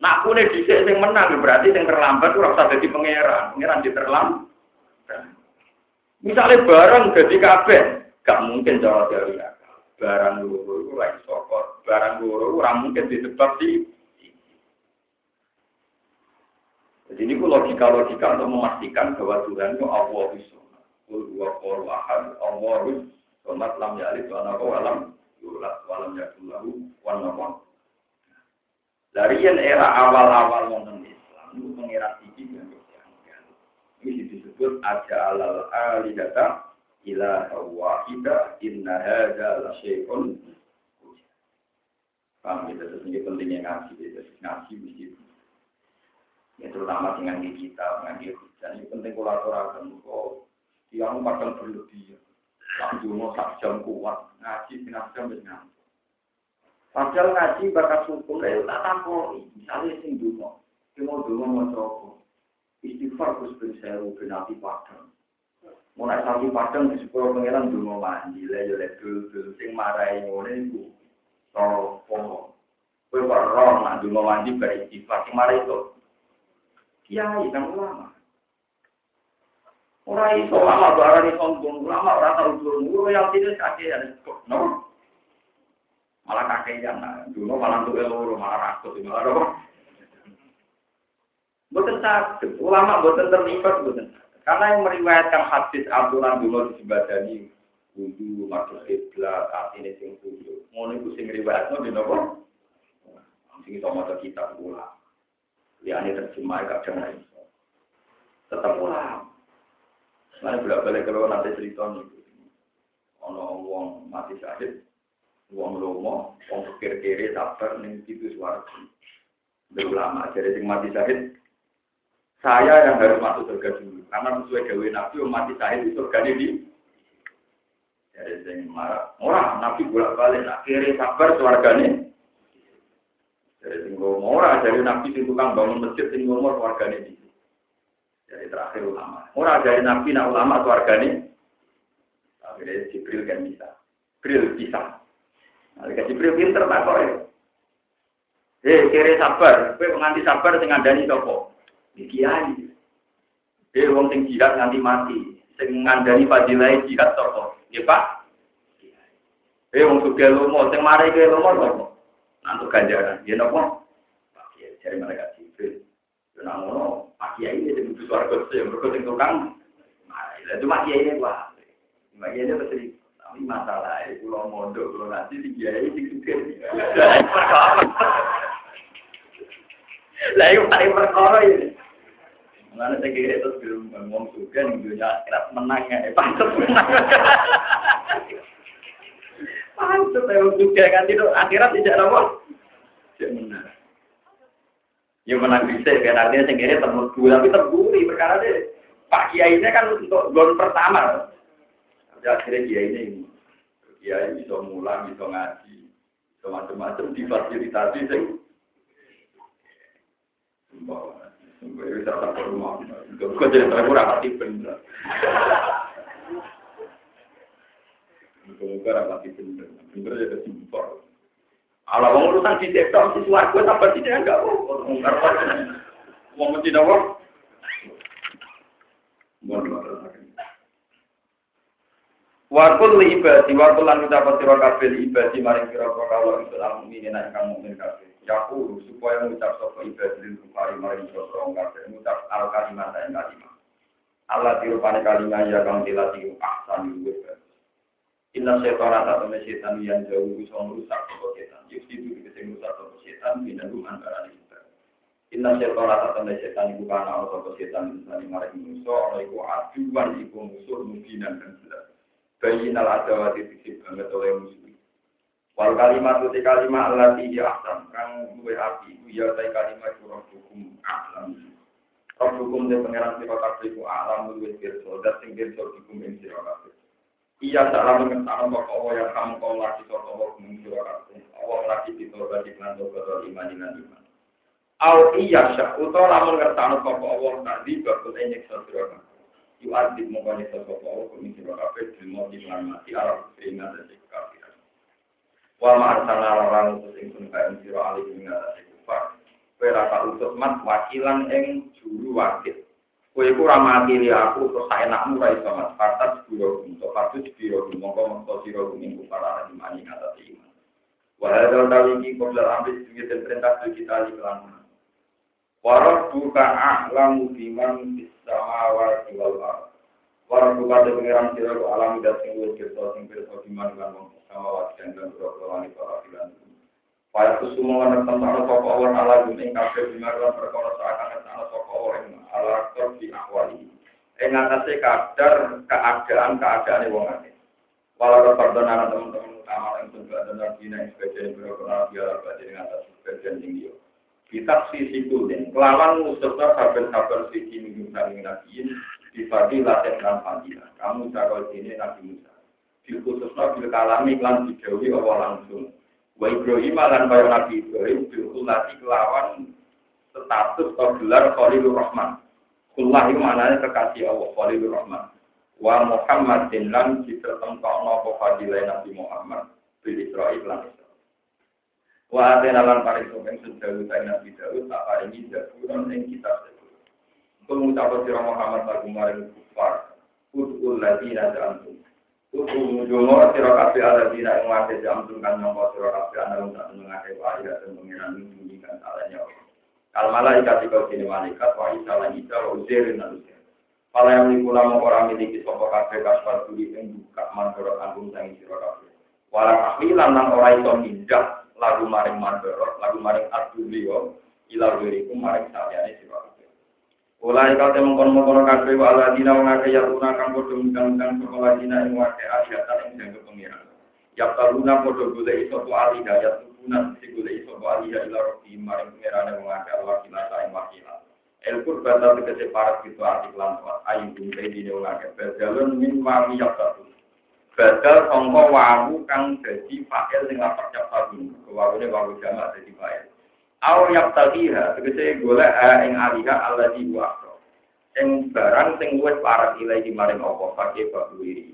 Nak kune di sing menang berarti yang terlambat itu rasa jadi pangeran, pangeran di terlambat. Misalnya barang jadi kabeh, gak mungkin cara dari akal. Barang loro itu lagi sokot, barang loro orang mungkin disebab di jadi ini logika-logika untuk memastikan bahwa Tuhan itu Allah itu. Allah Allah Somat lam yalid wa nako walam yulat walam yakulahu wan nako. Dari era awal-awal wonten Islam itu pengira tinggi yang Ini disebut aja alal alidata ila wahida inna hadza la syai'un Paham ya, terus pentingnya ngaji, ya. ngaji mesti ya terutama dengan kita, dengan kita, ini penting kolaborasi, kok yang kadang berlebihan. Tak dungo jam kuat, ngaji setengah jam ngantuk. Padahal ngaji bakat hukum lha tak tampoi, misale sing dungo. Mau dungo mau coba. Istighfar Sewu bin Abi Padang. Mulai sapi padang di sepuluh pangeran dungo mandi, yo lek dul sing marai ngene iku. Sopo. Kowe roh nak dungo mandi bar istighfar sing marai itu. Kiai nang ulama. Ora iso lama barang sombong, lama ora tau durung guru yang tidak kakek ya no. Malah kakek yang dulu malah tuh loro malah rakus malah apa? Boten sakit, ulama boten terlibat boten. Karena yang meriwayatkan hadis aturan dulu di Sibadani, wudu, masuk kiblat, ini sing wudu. Ngono iku sing riwayatno di nopo? Sing iso maca kitab ulama. Liyane terjemah iso. Tetap ulama. Mana bolak balik kalau nanti cerita nih, ono wong mati sakit, wong lomo, wong pikir kiri sabar nih itu suara. ulama jadi sing mati syahid saya yang harus masuk surga dulu. Karena sesuai gawe nabi mati syahid itu surga di jadi sing marah. Orang nabi bolak balik akhirnya sabar suargane jadi sing ora dari nabi sing bangun masjid sing ngomong suargane di jadi terakhir ulama ora dari nabi nak ulama suargane akhirnya Jibril kan bisa Jibril bisa Nah, Jibril pinter tak kok ya. Eh, kere sabar, kowe nganti sabar sing ngandani sapa? Di kiai. Eh, wong sing jihad nganti mati, sing ngandani fadilah jihad sapa? Nggih, Pak. Eh, wong sugih lomo, sing mari ke lomo sapa? Nantuk ganjaran. Ya Kiai cari mereka nang ngono, Pak Kiai ini kudu swarga sing mergo sing tukang. Nah, itu Pak Kiai ini wah. Pak Kiai ini pasti tapi masalah itu kalau mondok kalau nanti di kiai sing sugih. Lah iku paling perkara ini. Mengenai saya kira itu belum ngomong juga nih dunia akhirat menang ya, pantas menang. Pantas saya juga kan itu akhirat tidak apa? Tidak menang. Ya menang bisa kan artinya kira termurku tapi terburi perkara deh. Pak Kiai ini kan untuk gol pertama. Tapi akhirnya Kiai ini Kiai bisa mulang, bisa ngaji, bisa macam-macam difasilitasi sih. Sumpah, sumpah bisa tak rumah. Kau jadi kurang hati bener. Muka-muka rapati bener, bener jadi sumpah. Kalau mau urusan di desa, di suarga, apa tidak enggak. Mau mesti dawar. Wakul li ibadi, wakul lan ucapan sira kabeh li ibadi maring sira kalau itu al mukminin nek kang mukmin kabeh. Yaqulu supaya ngucap sapa ibadi lil kufari maring sira kabeh ngucap al kalimat ing kalimat. Allah dirupane kalimat ya kang dilati ahsan luwih Inna setan atau setan yang jauh bisa merusak sapa setan. Yusti itu bisa merusak sapa setan binarum antara kita. Inna setan atau setan iku kana sapa setan misalnya maring manusa ana iku aduan iku musuh mungkinan dan jelas. Bayin al adawati dikit banget oleh musuh. Wal kalimat itu kalimat Allah di ahsan kang luwe api itu ya tay kalimat itu roh hukum ahlam. Roh hukum dan pengeran sira kabeh iku alam luwe pirsa dan sing pirsa hukum ing sira kabeh. Iya salah mengetahui bahwa Allah yang kamu kau lagi sore Allah kabeh. Allah lagi ditobat di lan tobat iman dengan iman. Au iya syak utawa lamun ngertano sapa Allah tadi bakul nyeksa sira kabeh. Yu'adzib mongkoni sosok Allah kumi siro kafe Dilmo di mati Arab sehingga dari kafiran Wa ma'arsana larang utus ingsun kain siro alih dari kufar Kue utus mat wakilan ing juru wakil Kue ku ramakili aku terus saya nakmu rai somat Fartat sebiro kum Topatu sebiro kum Mongko mongko siro kum ing kufar arah imani atas iman Wahadal tawiki Qoblal amri Sedikit perintah kita di kelangan Warab buka a'lamu biman samawati wal ardh. Warab buka de pengiran sira ku alam dat sing wis kita sing pirsa biman lan wong samawati dan lan boro langit para filan. Paya kusumo lan tentang sapa Allah ala ing kabeh biman perkara seakan ana sapa Allah ing ala di ahwali. Ing atase kadar keadaan-keadaane wong akeh. Walau perdonan teman-teman utama yang sudah ada nabi yang sebagian berkenal biar dengan atas sebagian tinggi kita sisi kulen kelawan musuhnya sabar-sabar sisi minggu saling nabiin di pagi latihan dan fadilah kamu cakap ini nabi Musa. Di khususnya bil kalami klan dijauhi Allah langsung. Wa Ibrahim lan bayo nabi Ibrahim bil kulati kelawan status atau gelar Khalilur Rahman Kullah itu maknanya kekasih Allah Khalilur Rahman wa Muhammad lan ditertempakno apa fadilah Nabi Muhammad bil Israel lan Wa atena lan paring sopeng sedawu saing Nabi Daud tak paringi zaburan ing kitab Zabur. Untuk mengucapkan sira Muhammad lagu maring kufar. Udul ladina antum. Udul mujungo sira kabeh aladina ing wate antum kan nyangka sira kabeh ana tak mengake wae dan pengiran menunjukkan salahnya. Al malaikat kau kini malaikat wa isa lan isa wa uzirin dan uzir. Pala yang mikula orang miliki sopo kabeh kasfar budi ing buka mandoro kanggung sangi sira kabeh. Walau ahlilan lan ora iso mindah lagu maring mandorot, lagu maring adulio, ila wiriku maring saliyane sira kabeh. Ulai kau temong kono kono kabeh wa ala dina akeh ya tuna kang padha undang-undang sekolah dina ing wake asyatan ing jangka pengiran. Ya taluna padha golek iso tu ali daya yabtunan si golek iso aliyah ila rabbi maring pengerane wong akeh wakilah saing wakilah El kurbata tegese parat gitu artik lan kuat ayu bungkai dine wong akeh. Badalun min wami yabtatu badal sangka wawu kang dadi fa'il sing lapak yabtatu wawune wawu jamak dadi fa'il Aw yabtagiha tegese golek ing aliha alladhi wa ing barang sing wis parat ilahi maring apa pakai babuiri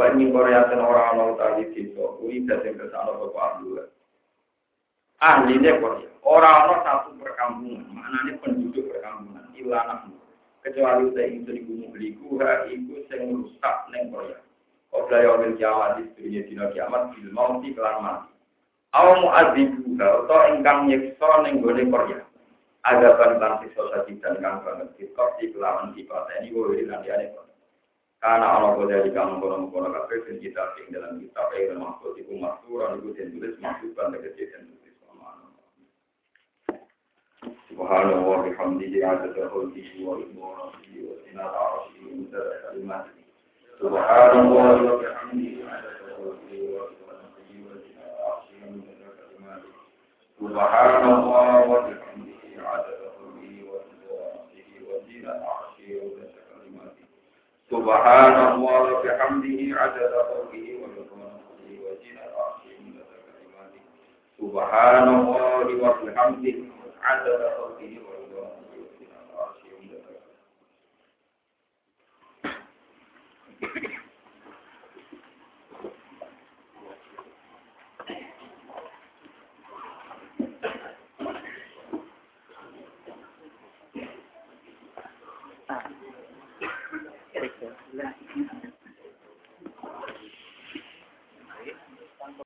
Wa ini Korea dan orang-orang tadi desa, uri dari ke sana Abdullah. Ahlinya Korea, orang-orang satu perkampungan, maknanya penduduk perkampungan, ilanah kecuali itu di gunung beliku, iku sing rusak neng Korea. Kobra yaumil kiamat di dunia dina kiamat, bil mauti kelan mati. Aw mu'adzibu atau ingkang nyekso neng gone Korea. Ada lan siksa sajidan kang banget dikok di kelawan dipateni lan diane Korea. Karena Allah di kamu kono dan kita ing dalam kitab yang maksud itu itu dan tulis dan tulis Subhanallah wa bihamdihi adada wa wa wa kalimatihi Subhanallah wa bihamdihi adada wa wa wa kalimatihi Subhanallah wa bihamdihi adada khulqihi wa ilmuhi wa sinata arshihi wa mudada سبحان الله وبحمده عدد خلقه ورضوانه وزنة عرشه مدد كلماته سبحان الله وبحمده عدد خلقه ورضوانه وزنة عرشه مدد Thank You.